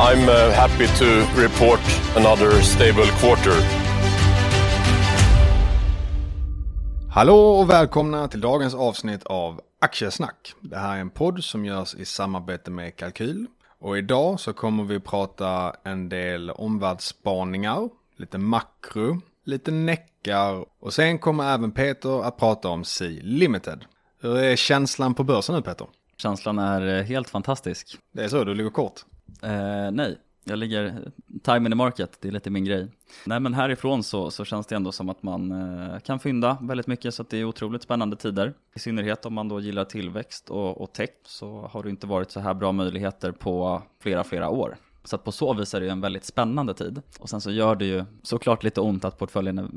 I'm uh, happy to report another stable quarter. Hallå och välkomna till dagens avsnitt av Aktiesnack. Det här är en podd som görs i samarbete med Kalkyl. Och idag så kommer vi prata en del omvärldsspaningar, lite makro, lite näckar och sen kommer även Peter att prata om Sea Limited. Hur är känslan på börsen nu Peter? Känslan är eh, helt fantastisk. Det är så, du ligger kort? Eh, nej, jag ligger time in the market, det är lite min grej. Nej men härifrån så, så känns det ändå som att man eh, kan fynda väldigt mycket så att det är otroligt spännande tider. I synnerhet om man då gillar tillväxt och, och tech så har det inte varit så här bra möjligheter på flera, flera år. Så att på så vis är det ju en väldigt spännande tid. Och sen så gör det ju såklart lite ont att portföljen är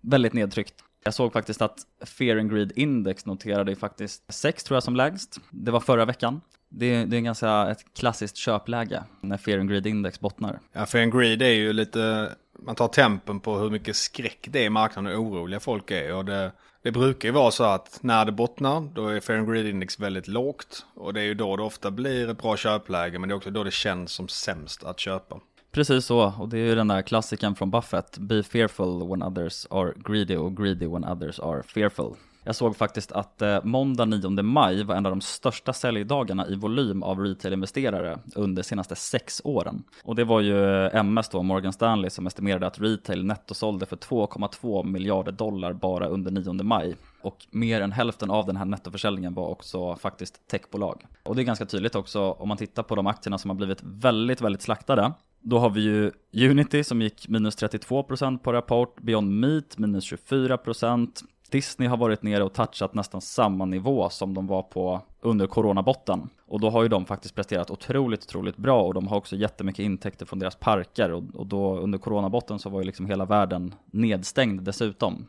väldigt nedtryckt. Jag såg faktiskt att Fear and Greed Index noterade faktiskt 6 tror jag som lägst. Det var förra veckan. Det är, det är ganska ett klassiskt köpläge när Fear and Greed Index bottnar. Ja, Fear and Greed är ju lite, man tar tempen på hur mycket skräck det är i marknaden och oroliga folk är. Och det, det brukar ju vara så att när det bottnar, då är Fear and Greed Index väldigt lågt. Och det är ju då det ofta blir ett bra köpläge, men det är också då det känns som sämst att köpa. Precis så, och det är ju den där klassiken från Buffett. Be fearful when others are greedy och greedy when others are fearful. Jag såg faktiskt att eh, måndag 9 maj var en av de största säljdagarna i volym av retail-investerare under de senaste sex åren. Och det var ju eh, MS då, Morgan Stanley, som estimerade att retail nettosålde för 2,2 miljarder dollar bara under 9 maj. Och mer än hälften av den här nettoförsäljningen var också faktiskt techbolag. Och det är ganska tydligt också om man tittar på de aktierna som har blivit väldigt, väldigt slaktade. Då har vi ju Unity som gick minus 32% på rapport, Beyond Meat minus 24%, Disney har varit nere och touchat nästan samma nivå som de var på under coronabotten. Och då har ju de faktiskt presterat otroligt, otroligt bra och de har också jättemycket intäkter från deras parker och, och då under coronabotten så var ju liksom hela världen nedstängd dessutom.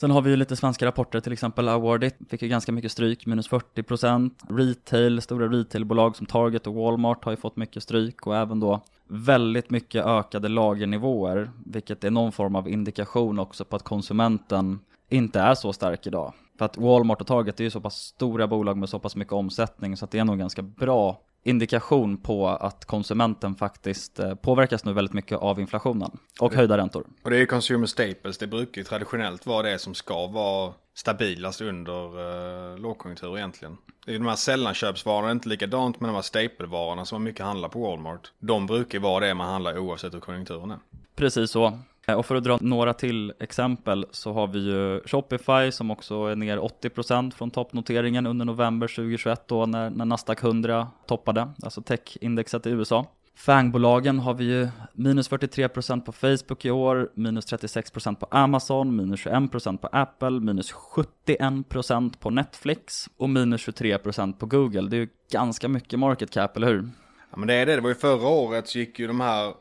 Sen har vi ju lite svenska rapporter, till exempel Awardit fick ju ganska mycket stryk, minus 40%. Retail, stora retailbolag som Target och Walmart har ju fått mycket stryk och även då väldigt mycket ökade lagernivåer, vilket är någon form av indikation också på att konsumenten inte är så stark idag. För att Walmart och Target är ju så pass stora bolag med så pass mycket omsättning så att det är nog ganska bra indikation på att konsumenten faktiskt eh, påverkas nu väldigt mycket av inflationen och höjda räntor. Och det är ju consumer staples, det brukar ju traditionellt vara det som ska vara stabilast under uh, lågkonjunktur egentligen. Det är ju de här sällanköpsvarorna, inte likadant med de här staplevarorna som man mycket handlar på Walmart. De brukar ju vara det man handlar oavsett hur konjunkturen är. Precis så. Eh, och för att dra några till exempel så har vi ju Shopify som också är ner 80% från toppnoteringen under november 2021 då när, när Nasdaq 100 toppade, alltså techindexet i USA. Fangbolagen har vi ju minus 43% på Facebook i år, minus 36% på Amazon, minus 21% på Apple, minus 71% på Netflix och minus 23% på Google. Det är ju ganska mycket market cap, eller hur? Ja men det är det, det var ju förra året så gick ju de här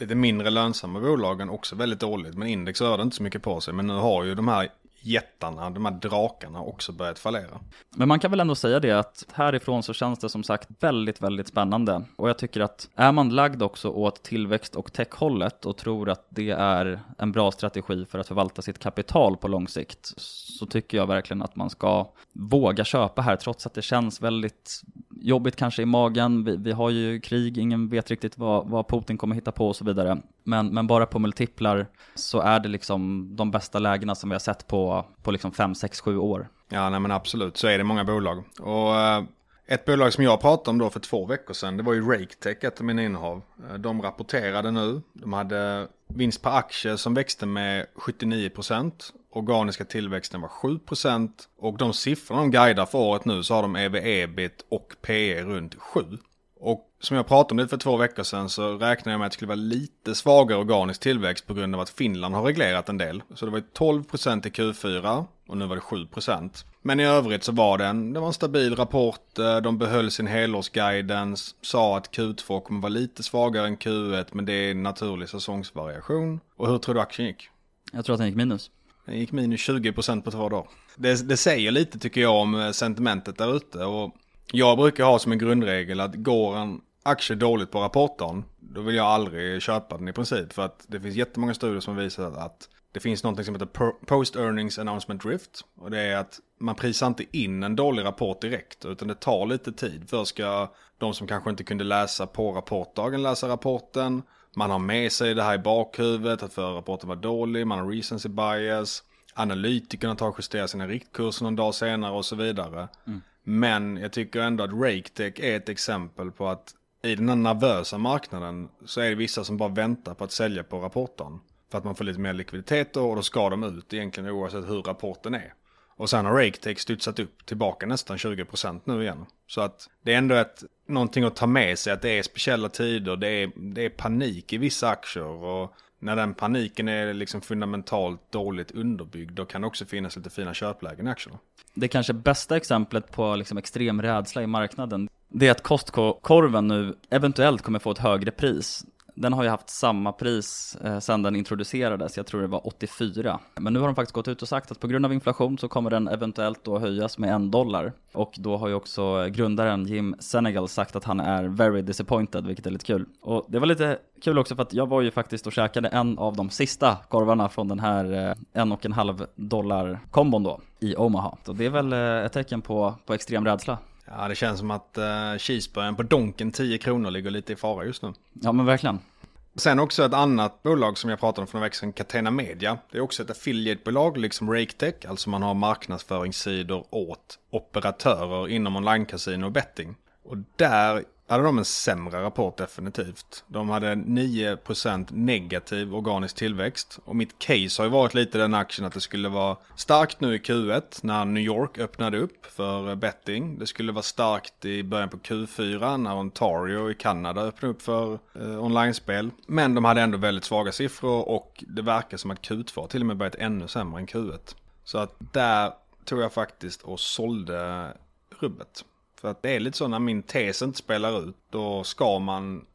lite mindre lönsamma bolagen också väldigt dåligt. Men index rörde inte så mycket på sig. Men nu har ju de här jättarna, de här drakarna också börjat fallera. Men man kan väl ändå säga det att härifrån så känns det som sagt väldigt, väldigt spännande. Och jag tycker att är man lagd också åt tillväxt och techhållet och tror att det är en bra strategi för att förvalta sitt kapital på lång sikt så tycker jag verkligen att man ska våga köpa här trots att det känns väldigt jobbigt kanske i magen. Vi, vi har ju krig, ingen vet riktigt vad, vad, Putin kommer hitta på och så vidare. Men, men bara på multiplar så är det liksom de bästa lägena som vi har sett på, på liksom 5, 6, 7 år. Ja, nej men absolut, så är det många bolag. Och uh, Ett bolag som jag pratade om då för två veckor sedan, det var ju RakeTech, ett av mina innehav. Eh, de rapporterade nu, de hade vinst per aktie som växte med 79%. Organiska tillväxten var 7% och de siffrorna de guidar för året nu så har de EV, ebit och PE runt 7. Och som jag pratade om det för två veckor sedan så räknade jag med att det skulle vara lite svagare organisk tillväxt på grund av att Finland har reglerat en del. Så det var 12% i Q4 och nu var det 7%. Men i övrigt så var det en, det var en stabil rapport, eh, de behöll sin helårsguidance, sa att Q2 kommer vara lite svagare än Q1 men det är en naturlig säsongsvariation. Och hur tror du aktien gick? Jag tror att den gick minus. Den gick minus 20% på två dagar. Det, det säger lite tycker jag om eh, sentimentet där ute och jag brukar ha som en grundregel att går en aktie dåligt på rapporten, då vill jag aldrig köpa den i princip. För att det finns jättemånga studier som visar att det finns något som heter Post Earnings Announcement Drift. Och det är att man prisar inte in en dålig rapport direkt, utan det tar lite tid. Först ska de som kanske inte kunde läsa på rapportdagen läsa rapporten. Man har med sig det här i bakhuvudet, att förra rapporten var dålig, man har recency bias. Analytikerna tar och justerar sina riktkurser någon dag senare och så vidare. Mm. Men jag tycker ändå att RakeTech är ett exempel på att i den här nervösa marknaden så är det vissa som bara väntar på att sälja på rapporten. För att man får lite mer likviditet då och då ska de ut egentligen oavsett hur rapporten är. Och sen har RakeTech studsat upp tillbaka nästan 20% nu igen. Så att det är ändå ett, någonting att ta med sig att det är speciella tider, det är, det är panik i vissa aktier. Och när den paniken är liksom fundamentalt dåligt underbyggd då kan det också finnas lite fina köplägen i aktierna. Det kanske bästa exemplet på liksom extrem rädsla i marknaden det är att Costco-korven nu eventuellt kommer få ett högre pris den har ju haft samma pris eh, sedan den introducerades, jag tror det var 84. Men nu har de faktiskt gått ut och sagt att på grund av inflation så kommer den eventuellt då höjas med en dollar. Och då har ju också grundaren Jim Senegal sagt att han är very disappointed, vilket är lite kul. Och det var lite kul också för att jag var ju faktiskt och käkade en av de sista korvarna från den här eh, en och en halv dollar kombon då i Omaha. Så det är väl eh, ett tecken på, på extrem rädsla. Ja, det känns som att uh, cheeseburgaren på Donken 10 kronor ligger lite i fara just nu. Ja, men verkligen. Sen också ett annat bolag som jag pratade om för några veckor sedan, Catena Media. Det är också ett affiliatebolag liksom RakeTech, alltså man har marknadsföringssidor åt operatörer inom online-casino och betting. Och där hade de en sämre rapport definitivt. De hade 9% negativ organisk tillväxt. Och mitt case har ju varit lite den aktien att det skulle vara starkt nu i Q1 när New York öppnade upp för betting. Det skulle vara starkt i början på Q4 när Ontario i Kanada öppnade upp för eh, online-spel. Men de hade ändå väldigt svaga siffror och det verkar som att Q2 till och med börjat ännu sämre än Q1. Så att där tog jag faktiskt och sålde rubbet. För att det är lite så när min tes inte spelar ut, då ska man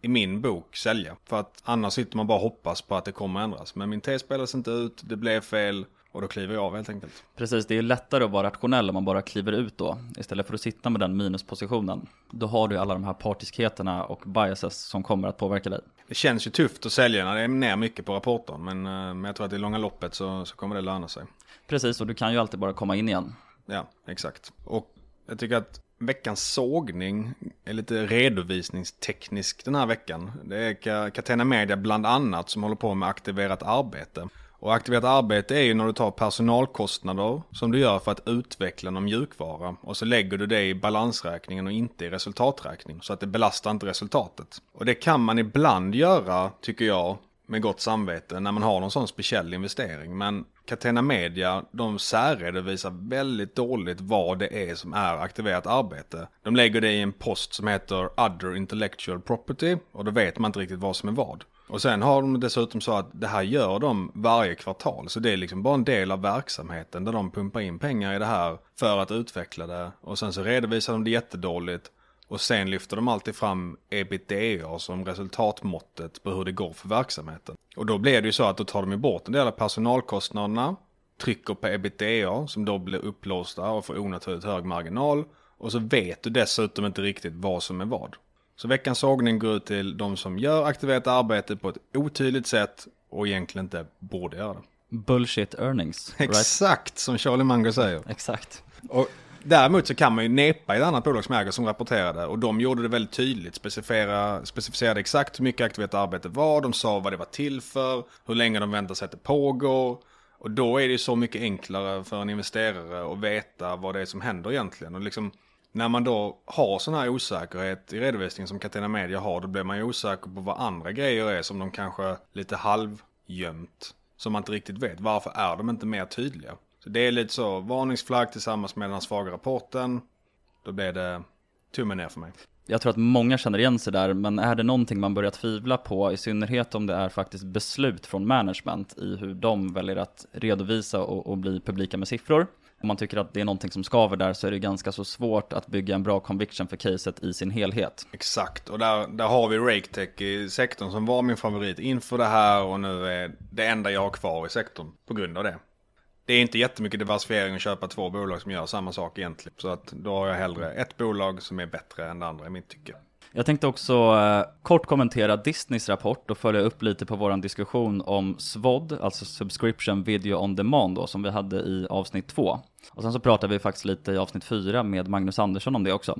i min bok sälja. För att annars sitter man bara och hoppas på att det kommer ändras. Men min tes spelas inte ut, det blev fel och då kliver jag av helt enkelt. Precis, det är lättare att vara rationell om man bara kliver ut då. Istället för att sitta med den minuspositionen. Då har du alla de här partiskheterna och biases som kommer att påverka dig. Det känns ju tufft att sälja när det är ner mycket på rapporten. Men, eh, men jag tror att i långa loppet så, så kommer det löna sig. Precis, och du kan ju alltid bara komma in igen. Ja, exakt. Och jag tycker att veckans sågning är lite redovisningsteknisk den här veckan. Det är Catena Media bland annat som håller på med aktiverat arbete. Och aktiverat arbete är ju när du tar personalkostnader som du gör för att utveckla någon mjukvara och så lägger du det i balansräkningen och inte i resultaträkning så att det belastar inte resultatet. Och det kan man ibland göra, tycker jag, med gott samvete när man har någon sån speciell investering. Men Catena Media, de särredovisar väldigt dåligt vad det är som är aktiverat arbete. De lägger det i en post som heter Other Intellectual Property och då vet man inte riktigt vad som är vad. Och sen har de dessutom så att det här gör de varje kvartal. Så det är liksom bara en del av verksamheten där de pumpar in pengar i det här för att utveckla det. Och sen så redovisar de det jättedåligt. Och sen lyfter de alltid fram ebitda som resultatmåttet på hur det går för verksamheten. Och då blir det ju så att då tar de ju bort en del av personalkostnaderna, trycker på ebitda som då blir upplåsta och får onaturligt hög marginal. Och så vet du dessutom inte riktigt vad som är vad. Så veckans sågning går ut till de som gör aktiverat arbete på ett otydligt sätt och egentligen inte borde göra det. Bullshit earnings. Right? Exakt som Charlie Munger säger. Exakt. Och Däremot så kan man ju nepa i ett annat bolag som äger som rapporterade och de gjorde det väldigt tydligt. Specificera, specificerade exakt hur mycket aktivt arbete var, de sa vad det var till för, hur länge de väntar sig att det pågår. Och då är det ju så mycket enklare för en investerare att veta vad det är som händer egentligen. Och liksom, När man då har sån här osäkerhet i redovisningen som Catena Media har, då blir man ju osäker på vad andra grejer är som de kanske lite halvgömt. Som man inte riktigt vet. Varför är de inte mer tydliga? Så det är lite så, varningsflagg tillsammans med den svaga rapporten. Då blir det tummen ner för mig. Jag tror att många känner igen sig där, men är det någonting man börjar tvivla på, i synnerhet om det är faktiskt beslut från management i hur de väljer att redovisa och, och bli publika med siffror. Om man tycker att det är någonting som skaver där så är det ganska så svårt att bygga en bra conviction för caset i sin helhet. Exakt, och där, där har vi RakeTech i sektorn som var min favorit inför det här och nu är det enda jag har kvar i sektorn på grund av det. Det är inte jättemycket diversifiering att köpa två bolag som gör samma sak egentligen. Så att då har jag hellre ett bolag som är bättre än det andra i mitt tycke. Jag tänkte också eh, kort kommentera Disneys rapport och följa upp lite på vår diskussion om SVOD, alltså Subscription Video On Demand då, som vi hade i avsnitt två. Och sen så pratade vi faktiskt lite i avsnitt fyra med Magnus Andersson om det också.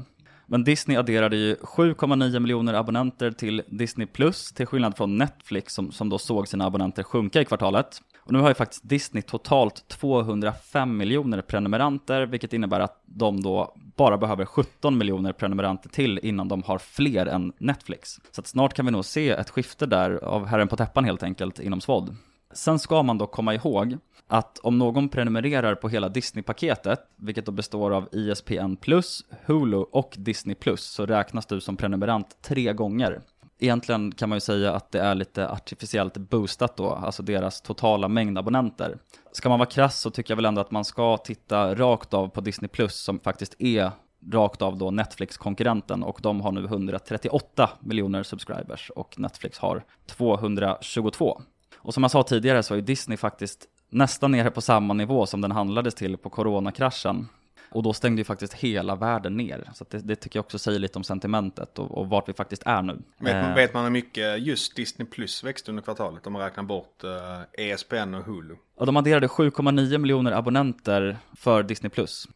Men Disney adderade ju 7,9 miljoner abonnenter till Disney Plus, till skillnad från Netflix som, som då såg sina abonnenter sjunka i kvartalet. Och nu har ju faktiskt Disney totalt 205 miljoner prenumeranter, vilket innebär att de då bara behöver 17 miljoner prenumeranter till innan de har fler än Netflix. Så att snart kan vi nog se ett skifte där av herren på täppan helt enkelt inom SVOD. Sen ska man dock komma ihåg att om någon prenumererar på hela Disney-paketet, vilket då består av ISPN+, Hulu och Disney+, så räknas du som prenumerant tre gånger. Egentligen kan man ju säga att det är lite artificiellt boostat då, alltså deras totala mängd abonnenter. Ska man vara krass så tycker jag väl ändå att man ska titta rakt av på Disney som faktiskt är rakt av då Netflix-konkurrenten och de har nu 138 miljoner subscribers och Netflix har 222. Och som jag sa tidigare så är Disney faktiskt nästan nere på samma nivå som den handlades till på coronakraschen. Och då stängde ju faktiskt hela världen ner. Så det, det, tycker jag också säger lite om sentimentet och, och vart vi faktiskt är nu. Vet man, eh. vet man hur mycket just Disney Plus växte under kvartalet? Om man räknar bort eh, ESPN och Hulu. Och de adderade 7,9 miljoner abonnenter för Disney.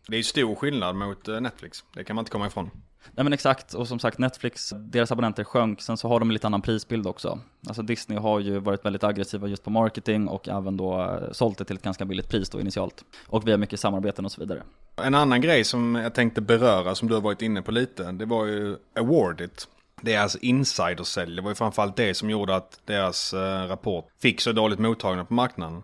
Det är ju stor skillnad mot eh, Netflix. Det kan man inte komma ifrån. Nej men exakt, och som sagt Netflix, deras abonnenter sjönk, sen så har de en lite annan prisbild också. Alltså Disney har ju varit väldigt aggressiva just på marketing och även då eh, sålt det till ett ganska billigt pris då initialt. Och vi har mycket samarbeten och så vidare. En annan grej som jag tänkte beröra, som du har varit inne på lite, det var ju Awardit. Deras insidersälj, det var ju framförallt det som gjorde att deras eh, rapport fick så dåligt mottagande på marknaden.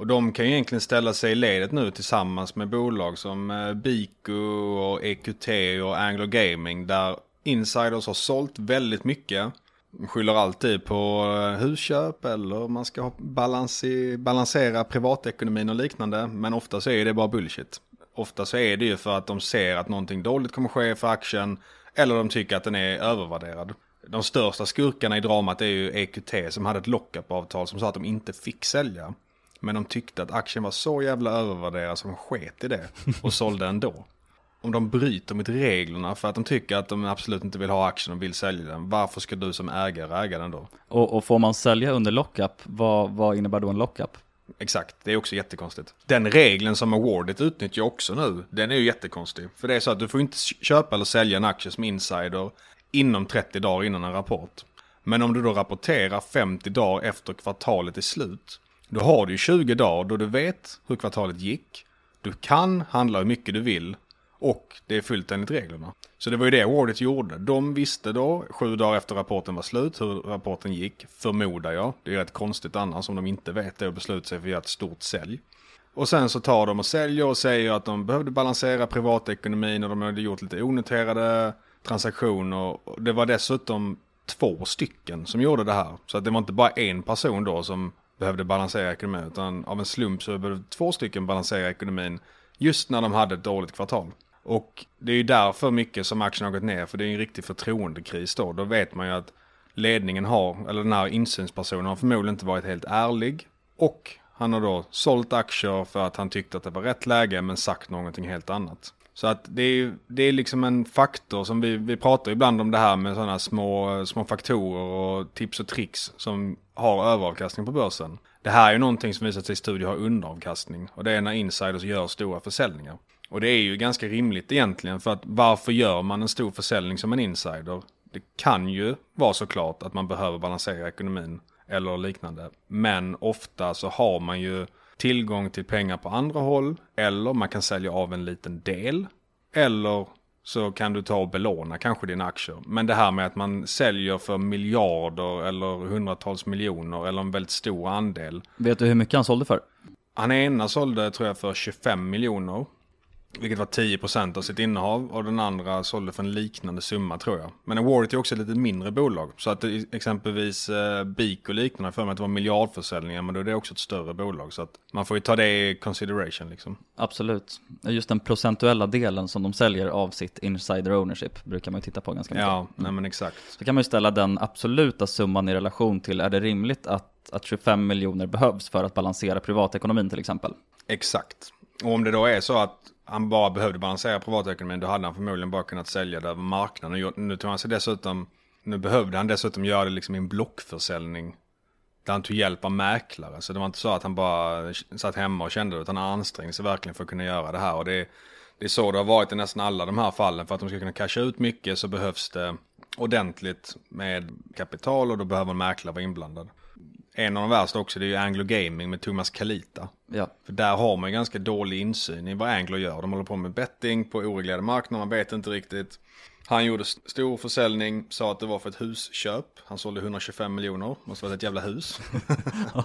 Och de kan ju egentligen ställa sig i ledet nu tillsammans med bolag som eh, Bico och EQT och Anglo Gaming där insiders har sålt väldigt mycket. De skyller alltid på eh, husköp eller man ska balansera privatekonomin och liknande. Men ofta så är det bara bullshit. Ofta så är det ju för att de ser att någonting dåligt kommer ske för aktien eller de tycker att den är övervärderad. De största skurkarna i dramat är ju EQT som hade ett lockup-avtal som sa att de inte fick sälja. Men de tyckte att aktien var så jävla övervärderad så de sket i det och sålde ändå. Om de bryter mot reglerna för att de tycker att de absolut inte vill ha aktien och vill sälja den, varför ska du som ägare äga den då? Och, och får man sälja under lockup, vad, vad innebär då en lockup? Exakt, det är också jättekonstigt. Den regeln som Awardet utnyttjar också nu, den är ju jättekonstig. För det är så att du får inte köpa eller sälja en aktie som insider inom 30 dagar innan en rapport. Men om du då rapporterar 50 dagar efter kvartalet är slut, då har du 20 dagar då du vet hur kvartalet gick. Du kan handla hur mycket du vill och det är fullt enligt reglerna. Så det var ju det Awardet gjorde. De visste då, sju dagar efter rapporten var slut, hur rapporten gick, förmodar jag. Det är rätt konstigt annars om de inte vet det och beslutar sig för att göra ett stort sälj. Och sen så tar de och säljer och säger att de behövde balansera privatekonomin och de hade gjort lite onoterade transaktioner. Det var dessutom två stycken som gjorde det här. Så att det var inte bara en person då som behövde balansera ekonomin. Utan av en slump så behövde två stycken balansera ekonomin just när de hade ett dåligt kvartal. Och det är ju därför mycket som aktien har gått ner. För det är en riktig förtroendekris då. Då vet man ju att ledningen har, eller den här insynspersonen har förmodligen inte varit helt ärlig. Och han har då sålt aktier för att han tyckte att det var rätt läge men sagt någonting helt annat. Så att det är, det är liksom en faktor som vi, vi pratar ibland om det här med sådana små, små faktorer och tips och tricks som har överavkastning på börsen. Det här är ju någonting som visat sig i studier har underavkastning och det är när insiders gör stora försäljningar. Och det är ju ganska rimligt egentligen för att varför gör man en stor försäljning som en insider? Det kan ju vara såklart att man behöver balansera ekonomin eller liknande. Men ofta så har man ju tillgång till pengar på andra håll eller man kan sälja av en liten del. Eller så kan du ta och belåna kanske dina aktier. Men det här med att man säljer för miljarder eller hundratals miljoner eller en väldigt stor andel. Vet du hur mycket han sålde för? Han ena sålde tror jag för 25 miljoner. Vilket var 10% av sitt innehav och den andra sålde för en liknande summa tror jag. Men Awardit är också ett lite mindre bolag. Så att exempelvis eh, BIK och liknande för mig att det var miljardförsäljningar men då är det också ett större bolag. Så att man får ju ta det i consideration liksom. Absolut. Just den procentuella delen som de säljer av sitt insider ownership brukar man ju titta på ganska mycket. Ja, nej men exakt. Så kan man ju ställa den absoluta summan i relation till, är det rimligt att, att 25 miljoner behövs för att balansera privatekonomin till exempel? Exakt. Och om det då är så att han bara behövde balansera privatekonomin då hade han förmodligen bara kunnat sälja det över marknaden. Nu tog han sig dessutom, nu behövde han dessutom göra det liksom i en blockförsäljning. Där han tog hjälp av mäklare. Så det var inte så att han bara satt hemma och kände det utan han ansträngde sig verkligen för att kunna göra det här. Och det, det är så det har varit i nästan alla de här fallen. För att de ska kunna casha ut mycket så behövs det ordentligt med kapital och då behöver en mäklare vara inblandad. En av de värsta också det är ju Anglo Gaming med Thomas Kalita. Ja. För där har man ganska dålig insyn i vad Anglo gör. De håller på med betting på oreglerade marknader, man vet inte riktigt. Han gjorde stor försäljning, sa att det var för ett husköp. Han sålde 125 miljoner, måste vara ett jävla hus.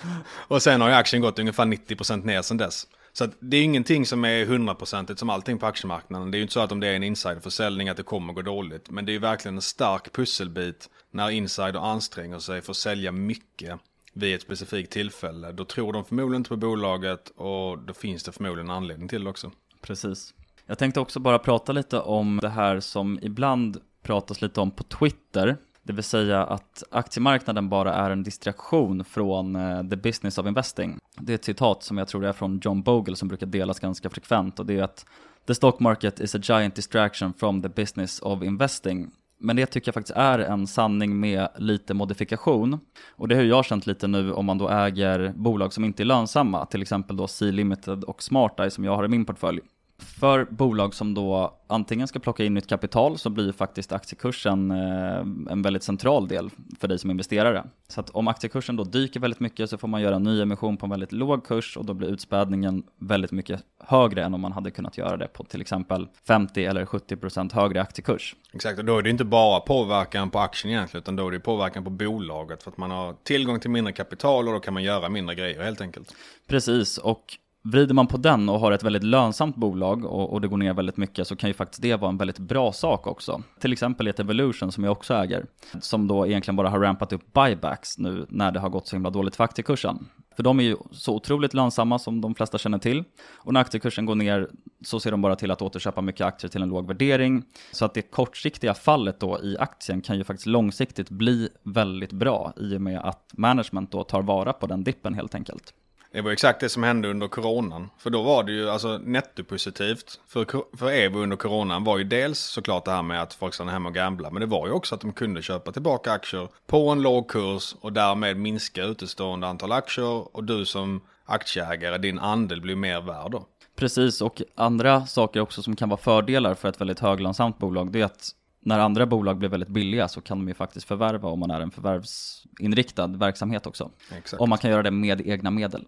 och sen har ju aktien gått ungefär 90% ner sedan dess. Så det är ingenting som är hundraprocentigt som allting på aktiemarknaden. Det är ju inte så att om det är en insiderförsäljning att det kommer gå dåligt. Men det är ju verkligen en stark pusselbit när insider anstränger sig för att sälja mycket vid ett specifikt tillfälle. Då tror de förmodligen inte på bolaget och då finns det förmodligen en anledning till det också. Precis. Jag tänkte också bara prata lite om det här som ibland pratas lite om på Twitter. Det vill säga att aktiemarknaden bara är en distraktion från uh, the business of investing. Det är ett citat som jag tror är från John Bogle som brukar delas ganska frekvent och det är att The stock market is a giant distraction from the business of investing. Men det tycker jag faktiskt är en sanning med lite modifikation. Och det har jag känt lite nu om man då äger bolag som inte är lönsamma, till exempel då C-Limited och SmartEye som jag har i min portfölj. För bolag som då antingen ska plocka in nytt kapital så blir faktiskt aktiekursen eh, en väldigt central del för dig som investerare. Så att om aktiekursen då dyker väldigt mycket så får man göra en ny emission på en väldigt låg kurs och då blir utspädningen väldigt mycket högre än om man hade kunnat göra det på till exempel 50 eller 70% högre aktiekurs. Exakt, och då är det inte bara påverkan på aktien egentligen utan då är det påverkan på bolaget för att man har tillgång till mindre kapital och då kan man göra mindre grejer helt enkelt. Precis, och Vrider man på den och har ett väldigt lönsamt bolag och, och, det går ner väldigt mycket så kan ju faktiskt det vara en väldigt bra sak också. Till exempel ett Evolution som jag också äger, som då egentligen bara har rampat upp buybacks nu när det har gått så himla dåligt för aktiekursen. För de är ju så otroligt lönsamma som de flesta känner till. Och när aktiekursen går ner så ser de bara till att återköpa mycket aktier till en låg värdering. Så att det kortsiktiga fallet då i aktien kan ju faktiskt långsiktigt bli väldigt bra i och med att management då tar vara på den dippen helt enkelt. Det var exakt det som hände under coronan. För då var det ju alltså nettopositivt för, för Evo under coronan var ju dels såklart det här med att folk stannade hemma och gambla. Men det var ju också att de kunde köpa tillbaka aktier på en låg kurs och därmed minska utestående antal aktier. Och du som aktieägare, din andel blir mer värd då. Precis, och andra saker också som kan vara fördelar för ett väldigt höglönsamt bolag, det är att när andra bolag blir väldigt billiga så kan de ju faktiskt förvärva om man är en förvärvsinriktad verksamhet också. Exakt. Om man kan göra det med egna medel.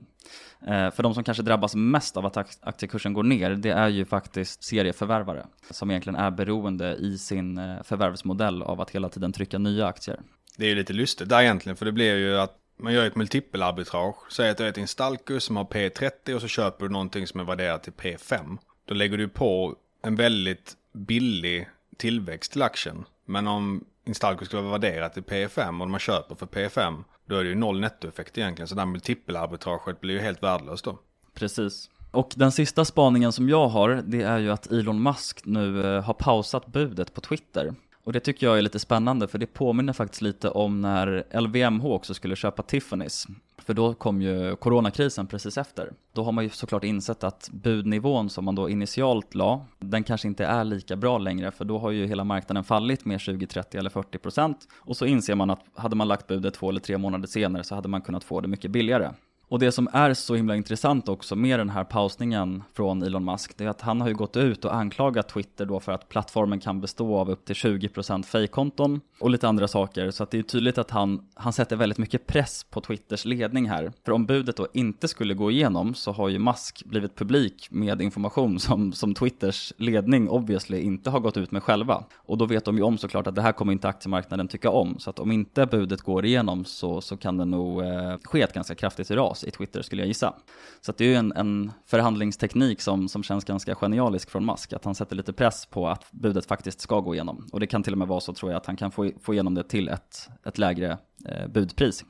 Eh, för de som kanske drabbas mest av att aktiekursen går ner, det är ju faktiskt serieförvärvare som egentligen är beroende i sin eh, förvärvsmodell av att hela tiden trycka nya aktier. Det är ju lite lustigt där egentligen, för det blir ju att man gör ett multipelarbitrage. Säg att du är ett Instalco som har P30 och så köper du någonting som är värderat till P5. Då lägger du på en väldigt billig tillväxt till aktien. Men om Instalco skulle vara värderat till P5 och man köper för P5 då är det ju noll nettoeffekt egentligen. Så det här multipelarbitraget blir ju helt värdelöst då. Precis. Och den sista spaningen som jag har, det är ju att Elon Musk nu eh, har pausat budet på Twitter. Och det tycker jag är lite spännande för det påminner faktiskt lite om när LVMH också skulle köpa Tiffany's. För då kom ju coronakrisen precis efter. Då har man ju såklart insett att budnivån som man då initialt la, den kanske inte är lika bra längre för då har ju hela marknaden fallit med 20, 30 eller 40 procent. Och så inser man att hade man lagt budet två eller tre månader senare så hade man kunnat få det mycket billigare. Och det som är så himla intressant också med den här pausningen från Elon Musk, det är att han har ju gått ut och anklagat Twitter då för att plattformen kan bestå av upp till 20% fejkkonton och lite andra saker. Så att det är tydligt att han, han sätter väldigt mycket press på Twitters ledning här. För om budet då inte skulle gå igenom så har ju Musk blivit publik med information som, som Twitters ledning obviously inte har gått ut med själva. Och då vet de ju om såklart att det här kommer inte aktiemarknaden tycka om. Så att om inte budet går igenom så, så kan det nog eh, ske ett ganska kraftigt ras i Twitter skulle jag gissa. Så det är ju en, en förhandlingsteknik som, som känns ganska genialisk från Musk, att han sätter lite press på att budet faktiskt ska gå igenom. Och det kan till och med vara så tror jag att han kan få, få igenom det till ett, ett lägre eh, budpris.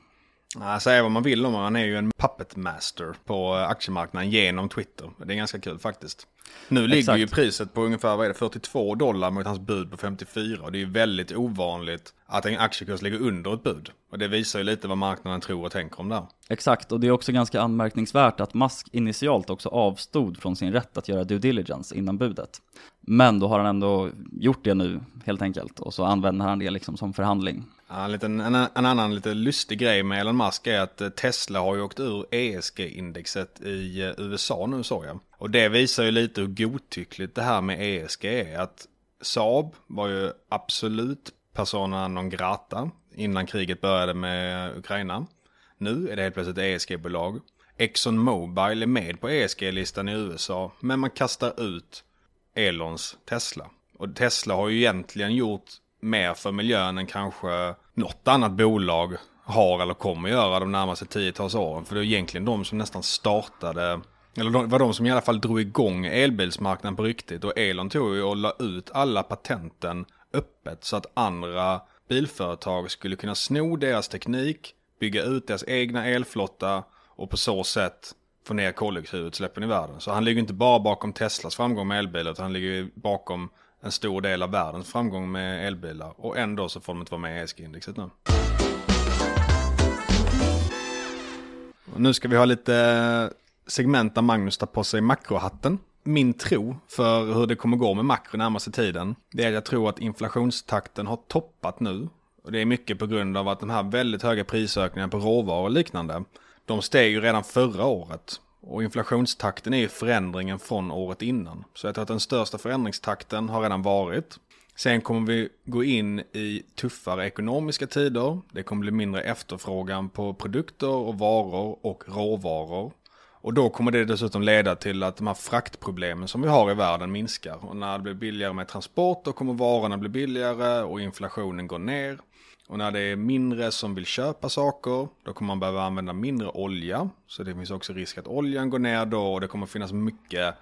Ja, säga vad man vill om han är ju en puppet master på eh, aktiemarknaden genom Twitter. Det är ganska kul faktiskt. Nu ligger Exakt. ju priset på ungefär vad är det, 42 dollar mot hans bud på 54 och det är ju väldigt ovanligt att en aktiekurs ligger under ett bud. Och det visar ju lite vad marknaden tror och tänker om det här. Exakt, och det är också ganska anmärkningsvärt att Musk initialt också avstod från sin rätt att göra due diligence innan budet. Men då har han ändå gjort det nu helt enkelt och så använder han det liksom som förhandling. Ja, en, liten, en, en, annan lite lustig grej med Elon Musk är att Tesla har ju åkt ur ESG-indexet i eh, USA nu såg jag. Och det visar ju lite hur godtyckligt det här med ESG är. Att Saab var ju absolut persona non grata innan kriget började med Ukraina. Nu är det helt plötsligt ESG-bolag. Exxon Mobil är med på ESG-listan i USA, men man kastar ut Elons Tesla. Och Tesla har ju egentligen gjort mer för miljön än kanske något annat bolag har eller kommer göra de närmaste tiotals åren. För det är egentligen de som nästan startade, eller det var de som i alla fall drog igång elbilsmarknaden på riktigt. Och Elon tog ju och la ut alla patenten öppet så att andra bilföretag skulle kunna sno deras teknik, bygga ut deras egna elflotta och på så sätt få ner koldioxidutsläppen i världen. Så han ligger inte bara bakom Teslas framgång med elbilar utan han ligger bakom en stor del av världens framgång med elbilar. Och ändå så får de inte vara med i ESG-indexet nu. Och nu ska vi ha lite segment där Magnus tar på sig makrohatten. Min tro för hur det kommer gå med makro närmaste tiden, det är att jag tror att inflationstakten har toppat nu. Och det är mycket på grund av att de här väldigt höga prisökningarna på råvaror och liknande, de steg ju redan förra året. Och inflationstakten är ju förändringen från året innan. Så jag tror att den största förändringstakten har redan varit. Sen kommer vi gå in i tuffare ekonomiska tider. Det kommer bli mindre efterfrågan på produkter och varor och råvaror. Och då kommer det dessutom leda till att de här fraktproblemen som vi har i världen minskar. Och när det blir billigare med transport då kommer varorna bli billigare och inflationen går ner. Och när det är mindre som vill köpa saker, då kommer man behöva använda mindre olja. Så det finns också risk att oljan går ner då och det kommer finnas mycket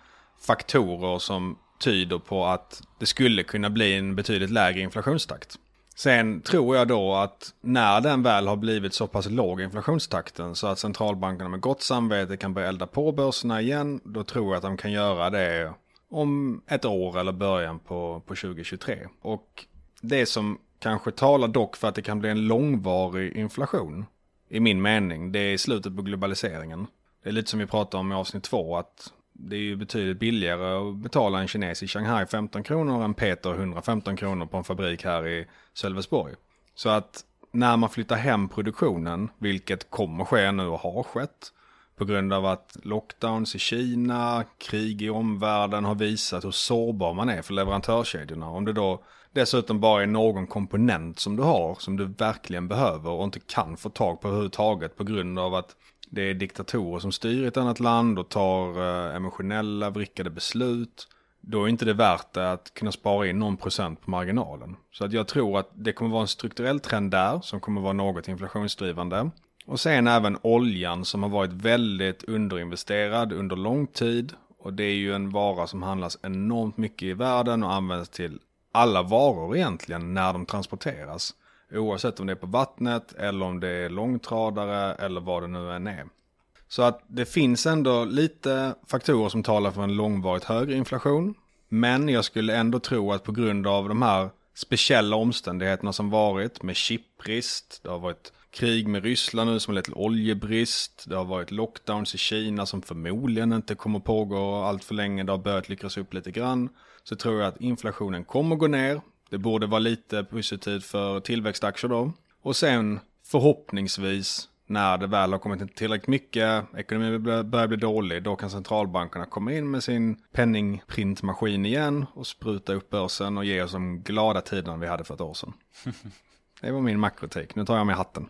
faktorer som tyder på att det skulle kunna bli en betydligt lägre inflationstakt. Sen tror jag då att när den väl har blivit så pass låg inflationstakten så att centralbankerna med gott samvete kan börja elda på börserna igen, då tror jag att de kan göra det om ett år eller början på, på 2023. Och det som kanske talar dock för att det kan bli en långvarig inflation. I min mening. Det är slutet på globaliseringen. Det är lite som vi pratade om i avsnitt två. Att det är ju betydligt billigare att betala en kines i Shanghai 15 kronor än Peter 115 kronor på en fabrik här i Sölvesborg. Så att när man flyttar hem produktionen, vilket kommer ske nu och har skett, på grund av att lockdowns i Kina, krig i omvärlden har visat hur sårbar man är för leverantörskedjorna. Om det då dessutom bara är någon komponent som du har som du verkligen behöver och inte kan få tag på överhuvudtaget på grund av att det är diktatorer som styr ett annat land och tar eh, emotionella, vrickade beslut. Då är inte det värt det att kunna spara in någon procent på marginalen. Så att jag tror att det kommer vara en strukturell trend där som kommer vara något inflationsdrivande. Och sen även oljan som har varit väldigt underinvesterad under lång tid. Och det är ju en vara som handlas enormt mycket i världen och används till alla varor egentligen när de transporteras. Oavsett om det är på vattnet eller om det är långtradare eller vad det nu än är. Så att det finns ändå lite faktorer som talar för en långvarigt högre inflation. Men jag skulle ändå tro att på grund av de här speciella omständigheterna som varit med chipbrist, det har varit krig med Ryssland nu som har lett till oljebrist, det har varit lockdowns i Kina som förmodligen inte kommer pågå allt för länge, det har börjat lyckas upp lite grann så tror jag att inflationen kommer gå ner. Det borde vara lite positivt för tillväxtaktier då. Och sen förhoppningsvis när det väl har kommit in tillräckligt mycket, ekonomin börjar bli dålig, då kan centralbankerna komma in med sin penningprintmaskin igen och spruta upp börsen och ge oss de glada tiderna vi hade för ett år sedan. Det var min makrotik, nu tar jag med hatten.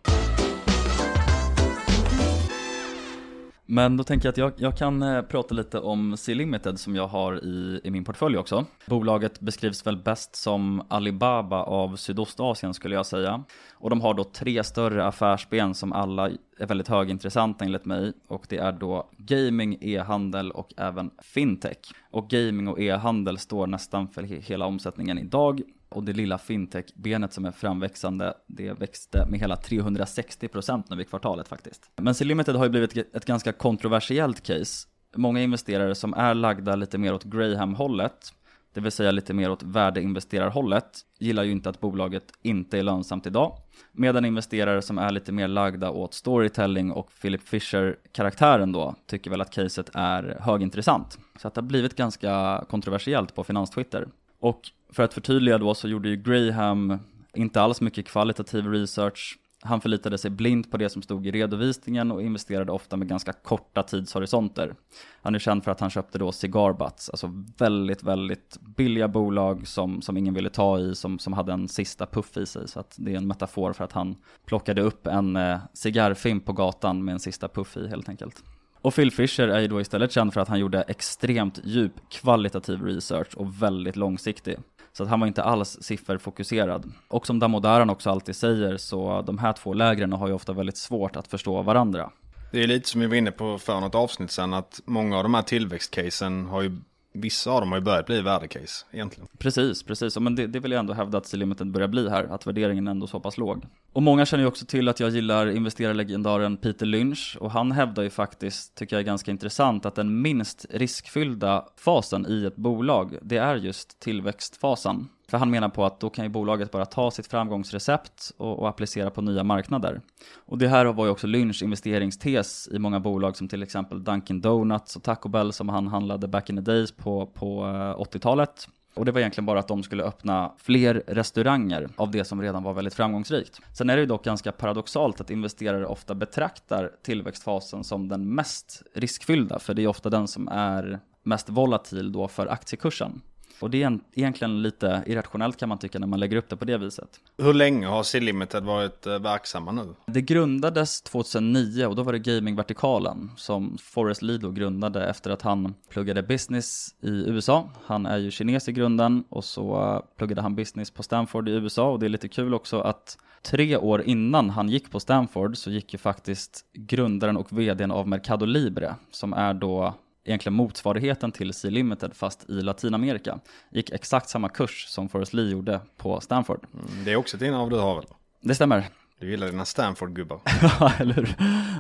Men då tänker jag att jag, jag kan eh, prata lite om C-Limited som jag har i, i min portfölj också. Bolaget beskrivs väl bäst som Alibaba av Sydostasien skulle jag säga. Och de har då tre större affärsben som alla är väldigt högintressanta enligt mig. Och det är då gaming, e-handel och även fintech. Och gaming och e-handel står nästan för hela omsättningen idag. Och det lilla fintech-benet som är framväxande, det växte med hela 360% nu i kvartalet faktiskt. Men C-Limited har ju blivit ett ganska kontroversiellt case. Många investerare som är lagda lite mer åt Graham-hållet, det vill säga lite mer åt värdeinvesterarhållet, gillar ju inte att bolaget inte är lönsamt idag. Medan investerare som är lite mer lagda åt storytelling och Philip Fisher-karaktären då, tycker väl att caset är högintressant. Så att det har blivit ganska kontroversiellt på finanstwitter. Och för att förtydliga då så gjorde ju Graham inte alls mycket kvalitativ research. Han förlitade sig blint på det som stod i redovisningen och investerade ofta med ganska korta tidshorisonter. Han är känd för att han köpte då cigarbutts, alltså väldigt, väldigt billiga bolag som, som ingen ville ta i, som, som hade en sista puff i sig. Så att det är en metafor för att han plockade upp en eh, cigarrfimp på gatan med en sista puff i helt enkelt. Och Phil Fisher är ju då istället känd för att han gjorde extremt djup kvalitativ research och väldigt långsiktig. Så att han var inte alls sifferfokuserad. Och som Damodaran också alltid säger så de här två lägren har ju ofta väldigt svårt att förstå varandra. Det är lite som vi var inne på för något avsnitt sen att många av de här tillväxtcasen har ju vissa av dem har ju börjat bli värdecase egentligen. Precis, precis. Men det, det vill jag ändå hävda att C-limiten börjar bli här, att värderingen är ändå så pass låg. Och många känner ju också till att jag gillar investerarlegendaren Peter Lynch och han hävdar ju faktiskt, tycker jag är ganska intressant, att den minst riskfyllda fasen i ett bolag, det är just tillväxtfasen. För han menar på att då kan ju bolaget bara ta sitt framgångsrecept och, och, applicera på nya marknader. Och det här var ju också Lynchs investeringstes i många bolag som till exempel Dunkin Donuts och Taco Bell som han handlade back in the days på, på eh, 80-talet. Och det var egentligen bara att de skulle öppna fler restauranger av det som redan var väldigt framgångsrikt. Sen är det ju dock ganska paradoxalt att investerare ofta betraktar tillväxtfasen som den mest riskfyllda, för det är ofta den som är mest volatil då för aktiekursen. Och det är egentligen lite irrationellt kan man tycka när man lägger upp det på det viset. Hur länge har C-Limited varit eh, verksamma nu? Det grundades 2009 och då var det gamingvertikalen som Forrest Lee då grundade efter att han pluggade business i USA. Han är ju kines i grunden och så pluggade han business på Stanford i USA och det är lite kul också att tre år innan han gick på Stanford så gick ju faktiskt grundaren och vdn av Mercado Libre som är då egentligen motsvarigheten till C-Limited fast i Latinamerika. Gick exakt samma kurs som Forrest Lee gjorde på Stanford. Mm, det är också ett innehav du har väl? Det stämmer. Du gillar dina Stanford-gubbar. ja, eller hur?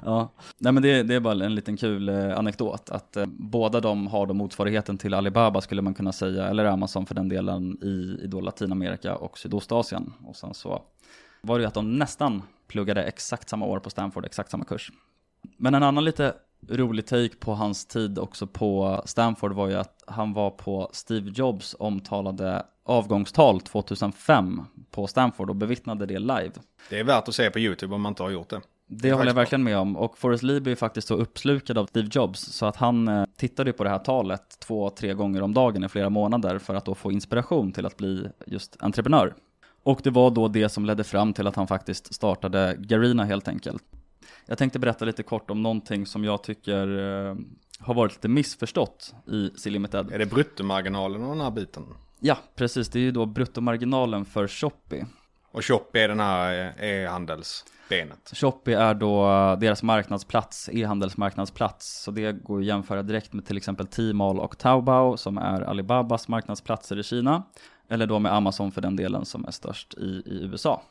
Ja. Nej men det, det, är bara en liten kul eh, anekdot att eh, båda de har då motsvarigheten till Alibaba skulle man kunna säga, eller Amazon för den delen i, i då Latinamerika och Sydostasien. Och sen så var det ju att de nästan pluggade exakt samma år på Stanford, exakt samma kurs. Men en annan lite rolig take på hans tid också på Stanford var ju att han var på Steve Jobs omtalade avgångstal 2005 på Stanford och bevittnade det live. Det är värt att se på YouTube om man inte har gjort det. Det, håller jag verkligen med om. Och Forrest Lee är faktiskt så uppslukad av Steve Jobs så att han eh, tittade på det här talet två, tre gånger om dagen i flera månader för att då få inspiration till att bli just entreprenör. Och det var då det som ledde fram till att han faktiskt startade Garina helt enkelt. Jag tänkte berätta lite kort om någonting som jag tycker eh, har varit lite missförstått i C-Limited. Är det bruttomarginalen och den här biten? Ja, precis. Det är ju då bruttomarginalen för Shopee. Och Shopee är den här eh, e-handelsbenet? Shopee är då deras marknadsplats, e-handelsmarknadsplats. Så det går att jämföra direkt med till exempel Tmall och Taobao som är Alibabas marknadsplatser i Kina. Eller då med Amazon för den delen som är störst i, i USA.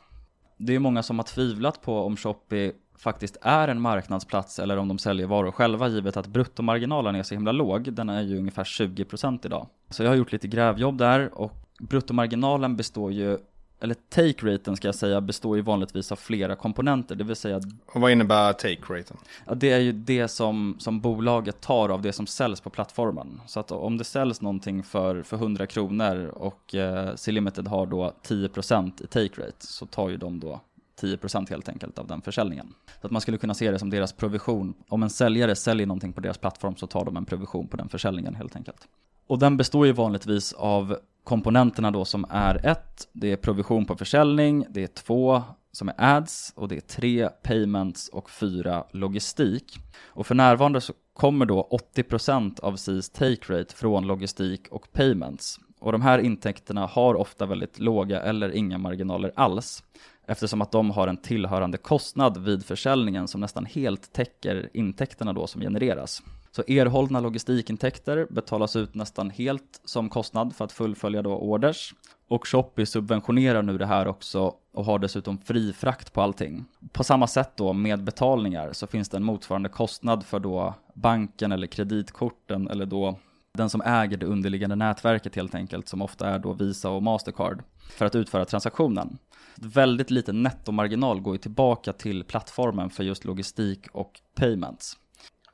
Det är många som har tvivlat på om Shopee faktiskt är en marknadsplats eller om de säljer varor själva givet att bruttomarginalen är så himla låg. Den är ju ungefär 20% idag. Så jag har gjort lite grävjobb där och bruttomarginalen består ju eller take-raten ska jag säga, består ju vanligtvis av flera komponenter, det vill säga... Och vad innebär take-raten? Ja, det är ju det som, som bolaget tar av det som säljs på plattformen. Så att om det säljs någonting för, för 100 kronor och eh, C-Limited har då 10% i take-rate så tar ju de då 10% helt enkelt av den försäljningen. Så att man skulle kunna se det som deras provision. Om en säljare säljer någonting på deras plattform så tar de en provision på den försäljningen helt enkelt. Och den består ju vanligtvis av komponenterna då som är ett, det är provision på försäljning, det är två som är ads och det är tre payments och fyra logistik. Och för närvarande så kommer då 80% av SIS take rate från logistik och payments. Och de här intäkterna har ofta väldigt låga eller inga marginaler alls eftersom att de har en tillhörande kostnad vid försäljningen som nästan helt täcker intäkterna då som genereras. Så erhållna logistikintäkter betalas ut nästan helt som kostnad för att fullfölja då orders. Och Shopee subventionerar nu det här också och har dessutom fri frakt på allting. På samma sätt då med betalningar så finns det en motsvarande kostnad för då banken eller kreditkorten eller då den som äger det underliggande nätverket helt enkelt, som ofta är då Visa och Mastercard, för att utföra transaktionen. Väldigt liten nettomarginal går ju tillbaka till plattformen för just logistik och payments.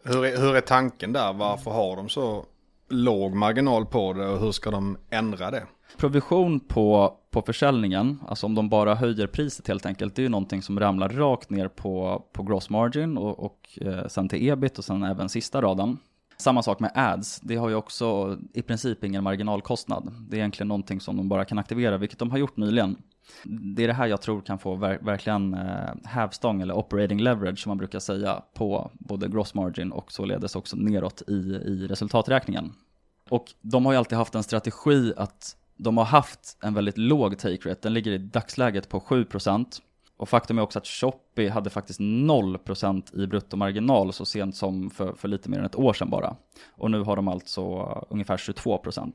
Hur är, hur är tanken där? Varför har de så låg marginal på det och hur ska de ändra det? Provision på, på försäljningen, alltså om de bara höjer priset helt enkelt, det är ju någonting som ramlar rakt ner på, på gross margin och, och eh, sen till ebit och sen även sista raden. Samma sak med ads, det har ju också i princip ingen marginalkostnad. Det är egentligen någonting som de bara kan aktivera, vilket de har gjort nyligen. Det är det här jag tror kan få ver verkligen eh, hävstång eller operating leverage som man brukar säga på både gross margin och således också neråt i, i resultaträkningen. Och de har ju alltid haft en strategi att de har haft en väldigt låg take rate, den ligger i dagsläget på 7%. Och faktum är också att Shopee hade faktiskt 0% i bruttomarginal så sent som för, för lite mer än ett år sedan bara. Och nu har de alltså ungefär 22%.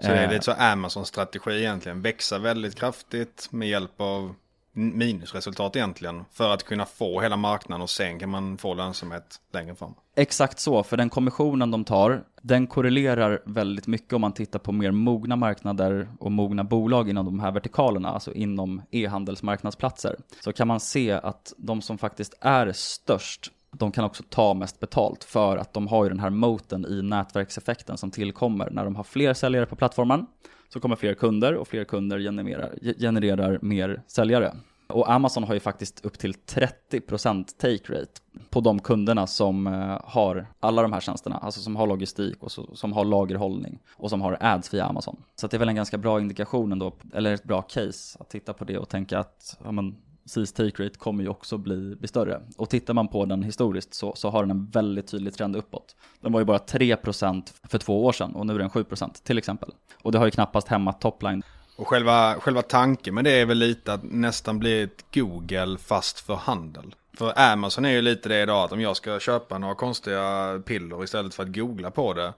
Så det är lite så Amazon-strategi egentligen, växa väldigt kraftigt med hjälp av minusresultat egentligen. För att kunna få hela marknaden och sen kan man få lönsamhet längre fram. Exakt så, för den kommissionen de tar, den korrelerar väldigt mycket om man tittar på mer mogna marknader och mogna bolag inom de här vertikalerna, alltså inom e-handelsmarknadsplatser. Så kan man se att de som faktiskt är störst de kan också ta mest betalt för att de har ju den här moten i nätverkseffekten som tillkommer när de har fler säljare på plattformen så kommer fler kunder och fler kunder genererar, genererar mer säljare. Och Amazon har ju faktiskt upp till 30% take rate på de kunderna som eh, har alla de här tjänsterna, alltså som har logistik och som har lagerhållning och som har ads via Amazon. Så det är väl en ganska bra indikation ändå, eller ett bra case att titta på det och tänka att ja, men, SIS take rate kommer ju också bli, bli större. Och tittar man på den historiskt så, så har den en väldigt tydlig trend uppåt. Den var ju bara 3% för två år sedan och nu är den 7% till exempel. Och det har ju knappast hämmat topline. Och själva, själva tanken med det är väl lite att nästan bli ett Google fast för handel. För Amazon är ju lite det idag att om jag ska köpa några konstiga piller istället för att googla på det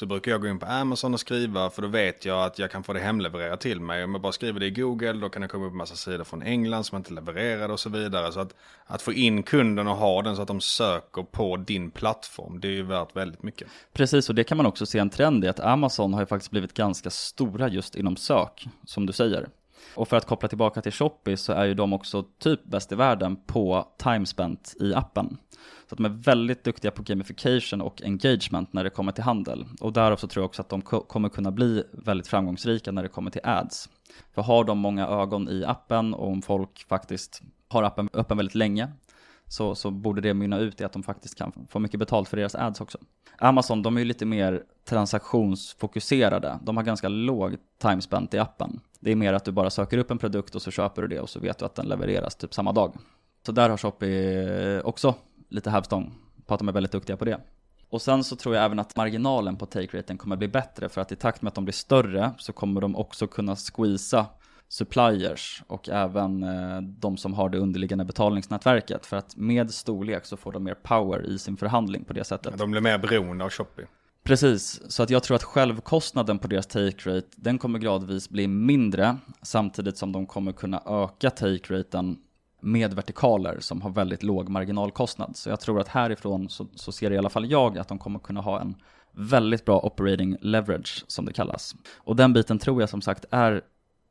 så brukar jag gå in på Amazon och skriva för då vet jag att jag kan få det hemlevererat till mig. Om jag bara skriver det i Google då kan det komma upp en massa sidor från England som inte levererade och så vidare. Så att, att få in kunden och ha den så att de söker på din plattform det är ju värt väldigt mycket. Precis och det kan man också se en trend i att Amazon har ju faktiskt blivit ganska stora just inom sök som du säger. Och för att koppla tillbaka till Shopee så är ju de också typ bäst i världen på time spent i appen. Så att de är väldigt duktiga på gamification och engagement när det kommer till handel. Och därav så tror jag också att de kommer kunna bli väldigt framgångsrika när det kommer till ads. För har de många ögon i appen och om folk faktiskt har appen öppen väldigt länge så, så borde det mynna ut i att de faktiskt kan få mycket betalt för deras ads också. Amazon, de är ju lite mer transaktionsfokuserade. De har ganska låg timespent i appen. Det är mer att du bara söker upp en produkt och så köper du det och så vet du att den levereras typ samma dag. Så där har Shopee eh, också lite hävstång på att de är väldigt duktiga på det. Och sen så tror jag även att marginalen på take raten kommer bli bättre för att i takt med att de blir större så kommer de också kunna squeeza suppliers och även eh, de som har det underliggande betalningsnätverket. För att med storlek så får de mer power i sin förhandling på det sättet. De blir mer beroende av Shopee. Precis, så att jag tror att självkostnaden på deras take rate, den kommer gradvis bli mindre samtidigt som de kommer kunna öka take raten med vertikaler som har väldigt låg marginalkostnad. Så jag tror att härifrån så, så ser i alla fall jag att de kommer kunna ha en väldigt bra operating leverage som det kallas. Och den biten tror jag som sagt är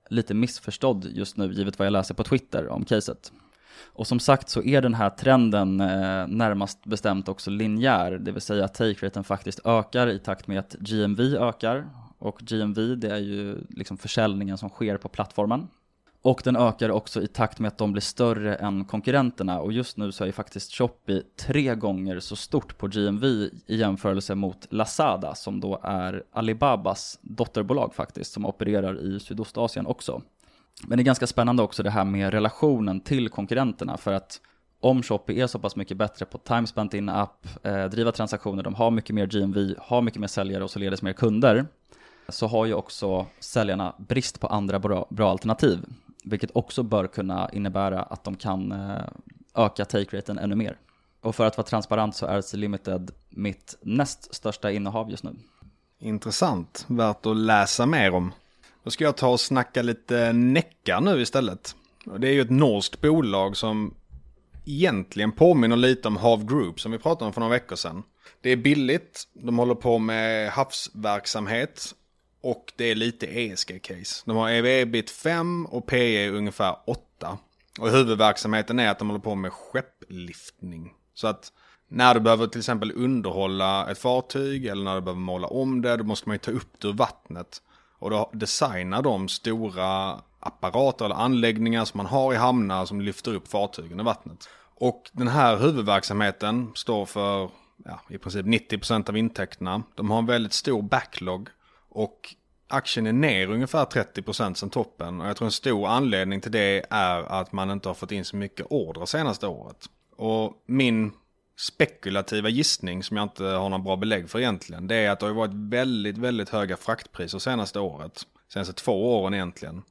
lite missförstådd just nu givet vad jag läser på Twitter om caset. Och som sagt så är den här trenden eh, närmast bestämt också linjär, det vill säga att take-raten faktiskt ökar i takt med att GMV ökar. Och GMV det är ju liksom försäljningen som sker på plattformen. Och den ökar också i takt med att de blir större än konkurrenterna. Och just nu så är ju faktiskt Shopee tre gånger så stort på GMV i jämförelse mot Lazada, som då är Alibabas dotterbolag faktiskt, som opererar i Sydostasien också. Men det är ganska spännande också det här med relationen till konkurrenterna, för att om Shopee är så pass mycket bättre på time spent in app, eh, driva transaktioner, de har mycket mer GMV, har mycket mer säljare och således mer kunder, så har ju också säljarna brist på andra bra, bra alternativ, vilket också bör kunna innebära att de kan eh, öka take-raten ännu mer. Och för att vara transparent så är Limited mitt näst största innehav just nu. Intressant, värt att läsa mer om. Då ska jag ta och snacka lite Necka nu istället. Det är ju ett norskt bolag som egentligen påminner lite om Hav Group som vi pratade om för några veckor sedan. Det är billigt, de håller på med havsverksamhet och det är lite ESG-case. De har EV-bit 5 och PE ungefär 8. Och huvudverksamheten är att de håller på med skeppliftning. Så att när du behöver till exempel underhålla ett fartyg eller när du behöver måla om det, då måste man ju ta upp det ur vattnet. Och då designar de stora apparater eller anläggningar som man har i hamnar som lyfter upp fartygen i vattnet. Och den här huvudverksamheten står för ja, i princip 90% av intäkterna. De har en väldigt stor backlog och aktien är ner ungefär 30% sen toppen. Och jag tror en stor anledning till det är att man inte har fått in så mycket order senaste året. Och min spekulativa gissning som jag inte har några bra belägg för egentligen. Det är att det har varit väldigt, väldigt höga fraktpriser senaste året. Senaste två åren egentligen.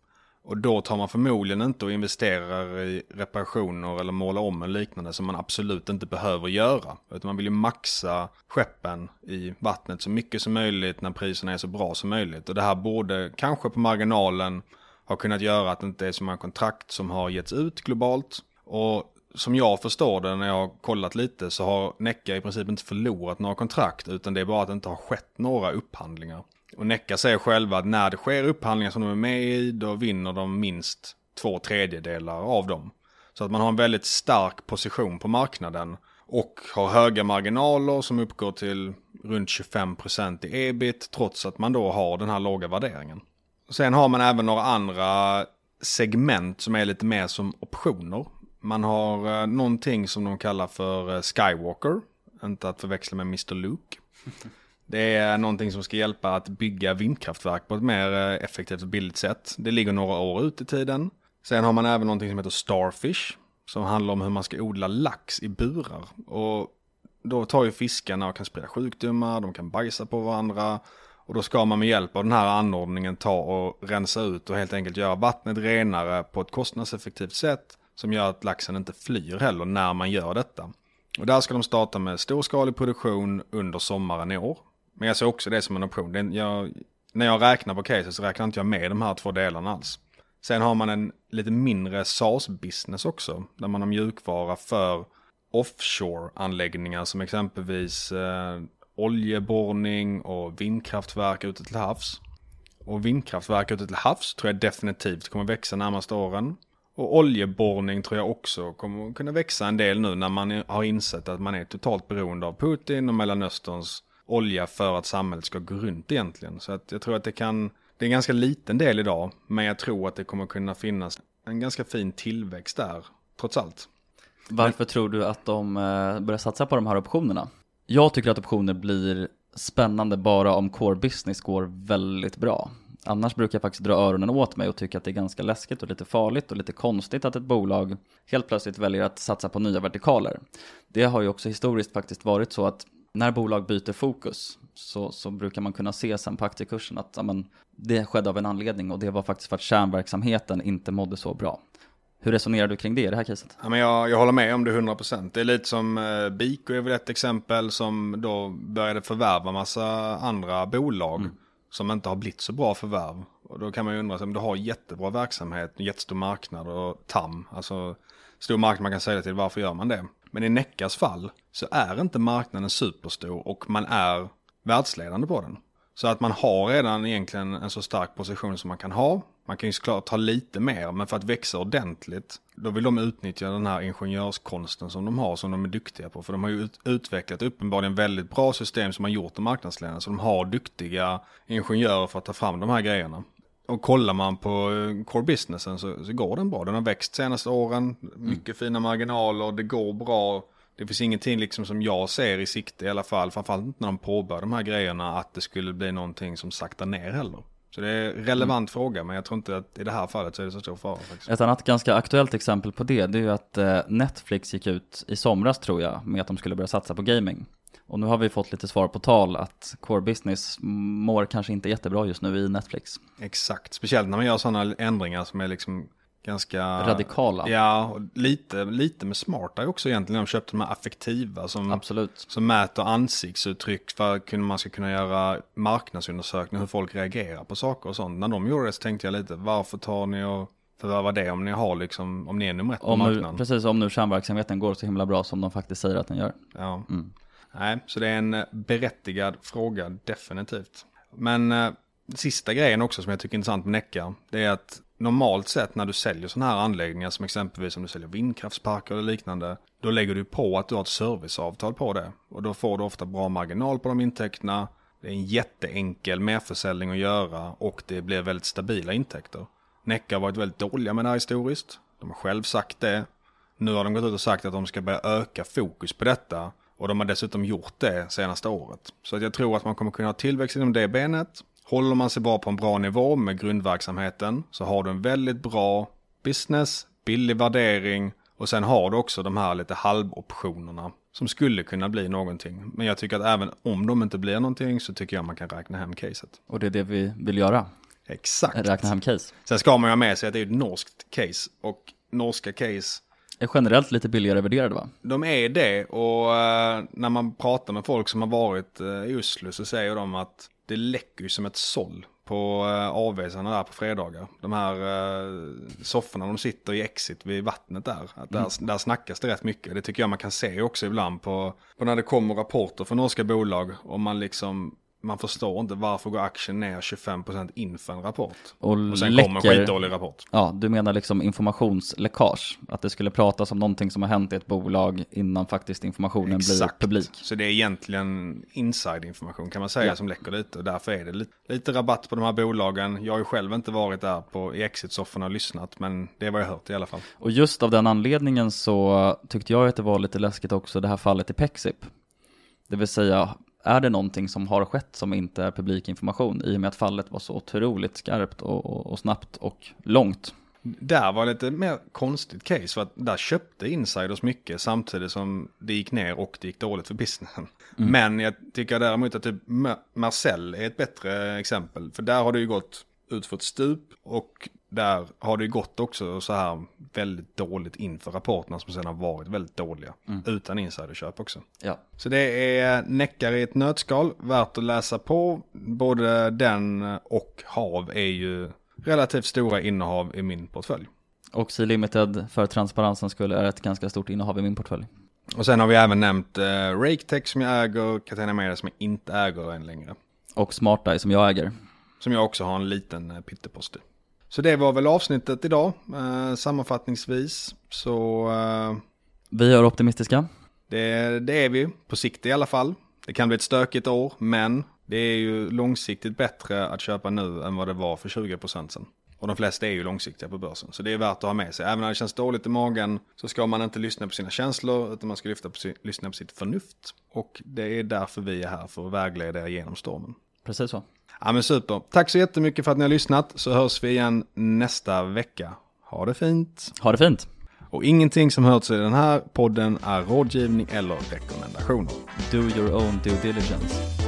Och då tar man förmodligen inte och investerar i reparationer eller måla om eller liknande som man absolut inte behöver göra. Utan man vill ju maxa skeppen i vattnet så mycket som möjligt när priserna är så bra som möjligt. Och det här borde kanske på marginalen ha kunnat göra att det inte är så många kontrakt som har getts ut globalt. Och som jag förstår det när jag har kollat lite så har Necka i princip inte förlorat några kontrakt utan det är bara att det inte har skett några upphandlingar. Och Necka säger själva att när det sker upphandlingar som de är med i, då vinner de minst två tredjedelar av dem. Så att man har en väldigt stark position på marknaden och har höga marginaler som uppgår till runt 25% i ebit trots att man då har den här låga värderingen. Sen har man även några andra segment som är lite mer som optioner. Man har eh, någonting som de kallar för eh, Skywalker, inte att förväxla med Mr. Luke. Det är någonting som ska hjälpa att bygga vindkraftverk på ett mer eh, effektivt och billigt sätt. Det ligger några år ut i tiden. Sen har man även någonting som heter Starfish. Som handlar om hur man ska odla lax i burar. Och då tar ju fiskarna och kan sprida sjukdomar, de kan bajsa på varandra. Och då ska man med hjälp av den här anordningen ta och rensa ut och helt enkelt göra vattnet renare på ett kostnadseffektivt sätt. Som gör att laxen inte flyr heller när man gör detta. Och där ska de starta med storskalig produktion under sommaren i år. Men jag ser också det som en option. Jag, när jag räknar på caset så räknar inte jag med de här två delarna alls. Sen har man en lite mindre SaaS-business också. Där man har mjukvara för offshore-anläggningar som exempelvis eh, oljeborrning och vindkraftverk ute till havs. Och vindkraftverk ute till havs tror jag definitivt kommer växa närmaste åren. Och oljeborrning tror jag också kommer kunna växa en del nu när man har insett att man är totalt beroende av Putin och Mellanösterns olja för att samhället ska gå runt egentligen. Så att jag tror att det kan, det är en ganska liten del idag, men jag tror att det kommer kunna finnas en ganska fin tillväxt där, trots allt. Varför men... tror du att de eh, börjar satsa på de här optionerna? Jag tycker att optioner blir spännande bara om core business går väldigt bra. Annars brukar jag faktiskt dra öronen åt mig och tycka att det är ganska läskigt och lite farligt och lite konstigt att ett bolag helt plötsligt väljer att satsa på nya vertikaler. Det har ju också historiskt faktiskt varit så att när bolag byter fokus så, så brukar man kunna se sen på aktiekursen att amen, det skedde av en anledning och det var faktiskt för att kärnverksamheten inte mådde så bra. Hur resonerar du kring det i det här caset? Ja, men jag, jag håller med om det 100%. Det är lite som eh, Biko är väl ett exempel som då började förvärva massa andra bolag mm. som inte har blivit så bra förvärv. Och då kan man ju undra om du har jättebra verksamhet, jättestor marknad och TAM, alltså stor marknad man kan sälja till, varför gör man det? Men i Neckas fall så är inte marknaden superstor och man är världsledande på den. Så att man har redan egentligen en så stark position som man kan ha. Man kan ju såklart ta lite mer, men för att växa ordentligt, då vill de utnyttja den här ingenjörskonsten som de har, som de är duktiga på. För de har ju ut utvecklat uppenbarligen väldigt bra system som har gjort de marknadsledande. Så de har duktiga ingenjörer för att ta fram de här grejerna. Och kollar man på eh, core businessen så, så går den bra. Den har växt senaste åren, mycket fina marginaler, det går bra. Det finns ingenting liksom som jag ser i sikte i alla fall, framförallt inte när de påbörjar de här grejerna, att det skulle bli någonting som saktar ner heller. Så det är en relevant fråga, men jag tror inte att i det här fallet så är det så stor fara faktiskt. Ett annat ganska aktuellt exempel på det, det är ju att eh, Netflix gick ut i somras tror jag, med att de skulle börja satsa på gaming. Och nu har vi fått lite svar på tal att core business mår kanske inte jättebra just nu i Netflix. Exakt, speciellt när man gör sådana ändringar som är liksom ganska Radikala. Ja, och lite, lite med smarta också egentligen. De köpte de här affektiva som, Absolut. som mäter ansiktsuttryck för att man ska kunna göra marknadsundersökningar hur folk reagerar på saker och sånt. När de gjorde det så tänkte jag lite, varför tar ni och förvärvar det om ni har liksom, om ni är nummer ett på marknaden? precis, om nu kärnverksamheten går så himla bra som de faktiskt säger att den gör. Ja. Nej, så det är en eh, berättigad fråga definitivt. Men eh, sista grejen också som jag tycker är intressant med Necka, det är att normalt sett när du säljer sådana här anläggningar som exempelvis om du säljer vindkraftsparker eller liknande, då lägger du på att du har ett serviceavtal på det. Och då får du ofta bra marginal på de intäkterna. Det är en jätteenkel merförsäljning att göra och det blir väldigt stabila intäkter. Necka har varit väldigt dåliga med det här historiskt. De har själv sagt det. Nu har de gått ut och sagt att de ska börja öka fokus på detta. Och de har dessutom gjort det senaste året. Så att jag tror att man kommer kunna ha tillväxt inom det benet. Håller man sig bara på en bra nivå med grundverksamheten så har du en väldigt bra business, billig värdering och sen har du också de här lite halvoptionerna som skulle kunna bli någonting. Men jag tycker att även om de inte blir någonting så tycker jag man kan räkna hem caset. Och det är det vi vill göra, Exakt. räkna hem case. Sen ska man ju ha med sig att det är ett norskt case och norska case Är generellt lite billigare värderade va? De är det och eh, när man pratar med folk som har varit eh, i Oslo så säger de att det läcker ju som ett såll på uh, avvisarna där på fredagar. De här uh, sofforna de sitter i exit vid vattnet där. Att där, där snackas det rätt mycket. Det tycker jag man kan se också ibland på, på när det kommer rapporter från norska bolag. Och man liksom, man förstår inte varför går aktien ner 25% inför en rapport. Och, Och sen läcker, kommer en skitdålig rapport. Ja, du menar liksom informationsläckage? Att det skulle pratas om någonting som har hänt i ett bolag innan faktiskt informationen blir publik? Så det är egentligen inside-information kan man säga Ja. som läcker lite. Och därför är det lite, lite rabatt på de här bolagen. Jag har ju själv inte varit där på, i exit-sofforna och lyssnat, men det är vad jag hört i alla fall. Och just av den anledningen så tyckte jag att det var lite läskigt också det här fallet i Pexip. Det vill säga, är det någonting som har skett som inte är publik information i och med att fallet var så otroligt skarpt och, och, och snabbt och långt? Där var lite mer konstigt case för att där köpte insiders mycket samtidigt som det gick ner och det gick dåligt för businessen. Men jag tycker däremot att typ Ma- Marcel är ett bättre exempel. För där har det ju gått ut för ett stup och där har det ju gått också så här väldigt dåligt inför rapporterna som sedan har varit väldigt dåliga. Utan insiderköp också. Ja. Så det är Näckar i ett nötskal, värt att läsa på. Både den och HAV är ju relativt stora innehav i min portfölj. Och Sea Limited för transparensens skull är ett ganska stort innehav i min portfölj. Och sen har vi även nämnt eh, Raketech som jag äger, Catena Media som jag inte äger än längre. Och SmartEye som jag äger. Som jag också har en liten eh, pyttepost i. Så det var väl avsnittet idag. Eh, sammanfattningsvis så eh, Vi är optimistiska. det, det är vi, på sikt i alla fall. Det kan bli ett stökigt år, men det är ju långsiktigt bättre att köpa nu än vad det var för 20% sedan. Och de flesta är ju långsiktiga på börsen. Så det är värt att ha med sig. Även när det känns dåligt i magen så ska man inte lyssna på sina känslor utan man ska lyfta på lyssna på sitt förnuft. Och det är därför vi är här för att vägleda er genom stormen. Precis så. Ja men super. Tack så jättemycket för att ni har lyssnat så hörs vi igen nästa vecka. Ha det fint. Ha det fint. Och ingenting som hörts i den här podden är rådgivning eller rekommendationer. Do your own due diligence.